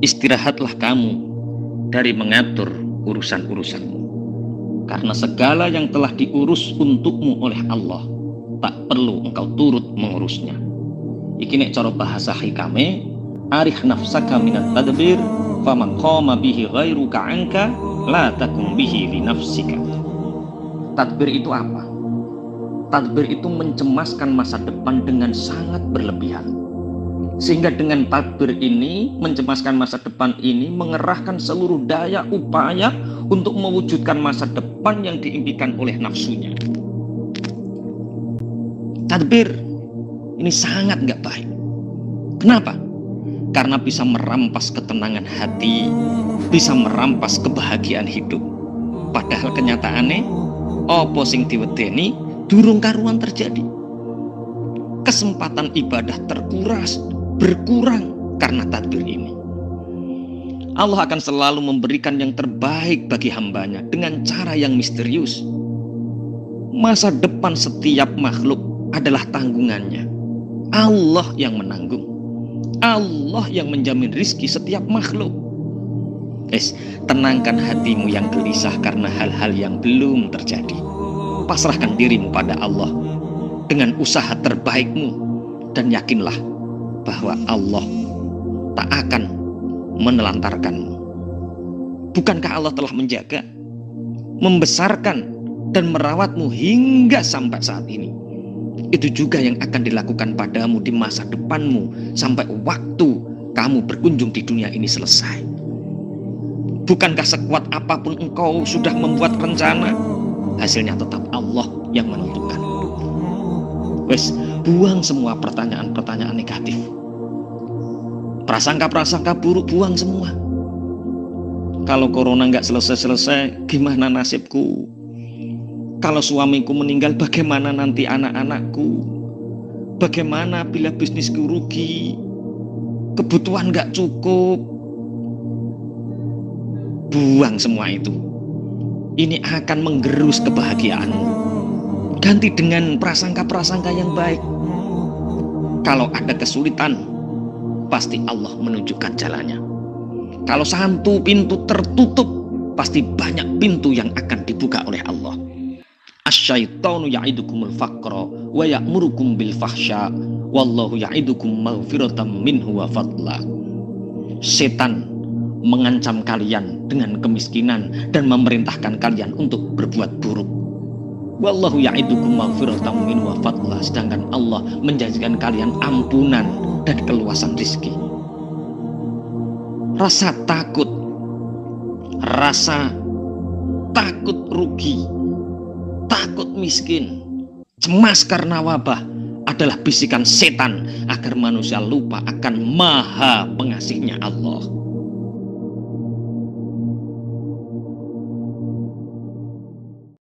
istirahatlah kamu dari mengatur urusan-urusanmu. Karena segala yang telah diurus untukmu oleh Allah, tak perlu engkau turut mengurusnya. Iki nek cara bahasa hikame, arih nafsaka minat tadbir, faman qama bihi ghairuka anka, la takum bihi li nafsika. Tadbir itu apa? Tadbir itu mencemaskan masa depan dengan sangat berlebihan sehingga dengan takbir ini, mencemaskan masa depan ini, mengerahkan seluruh daya upaya untuk mewujudkan masa depan yang diimpikan oleh nafsunya. Tadbir ini sangat nggak baik. Kenapa? Karena bisa merampas ketenangan hati, bisa merampas kebahagiaan hidup. Padahal kenyataannya, opo sing diwedeni durung karuan terjadi. Kesempatan ibadah terkuras, berkurang karena takdir ini. Allah akan selalu memberikan yang terbaik bagi hambanya dengan cara yang misterius. Masa depan setiap makhluk adalah tanggungannya. Allah yang menanggung. Allah yang menjamin rizki setiap makhluk. Es, tenangkan hatimu yang gelisah karena hal-hal yang belum terjadi. Pasrahkan dirimu pada Allah dengan usaha terbaikmu dan yakinlah bahwa Allah tak akan menelantarkanmu. Bukankah Allah telah menjaga, membesarkan, dan merawatmu hingga sampai saat ini? Itu juga yang akan dilakukan padamu di masa depanmu sampai waktu kamu berkunjung di dunia ini selesai. Bukankah sekuat apa pun engkau sudah membuat rencana, hasilnya tetap Allah yang menentukan. Wes, buang semua pertanyaan-pertanyaan negatif. Prasangka-prasangka buruk buang semua. Kalau corona nggak selesai-selesai, gimana nasibku? Kalau suamiku meninggal, bagaimana nanti anak-anakku? Bagaimana bila bisnisku rugi? Kebutuhan nggak cukup? Buang semua itu. Ini akan menggerus kebahagiaanmu ganti dengan prasangka-prasangka yang baik. Kalau ada kesulitan, pasti Allah menunjukkan jalannya. Kalau satu pintu tertutup, pasti banyak pintu yang akan dibuka oleh Allah. Asyaitonu ya'idukumul faqra wa ya'murukum bil fahsya wallahu ya'idukum maghfiratan minhu wa fadla. Setan mengancam kalian dengan kemiskinan dan memerintahkan kalian untuk berbuat buruk Wallahu ya'idukum maghfiratan min wa fadla sedangkan Allah menjanjikan kalian ampunan dan keluasan rizki. Rasa takut, rasa takut rugi, takut miskin, cemas karena wabah adalah bisikan setan agar manusia lupa akan maha pengasihnya Allah.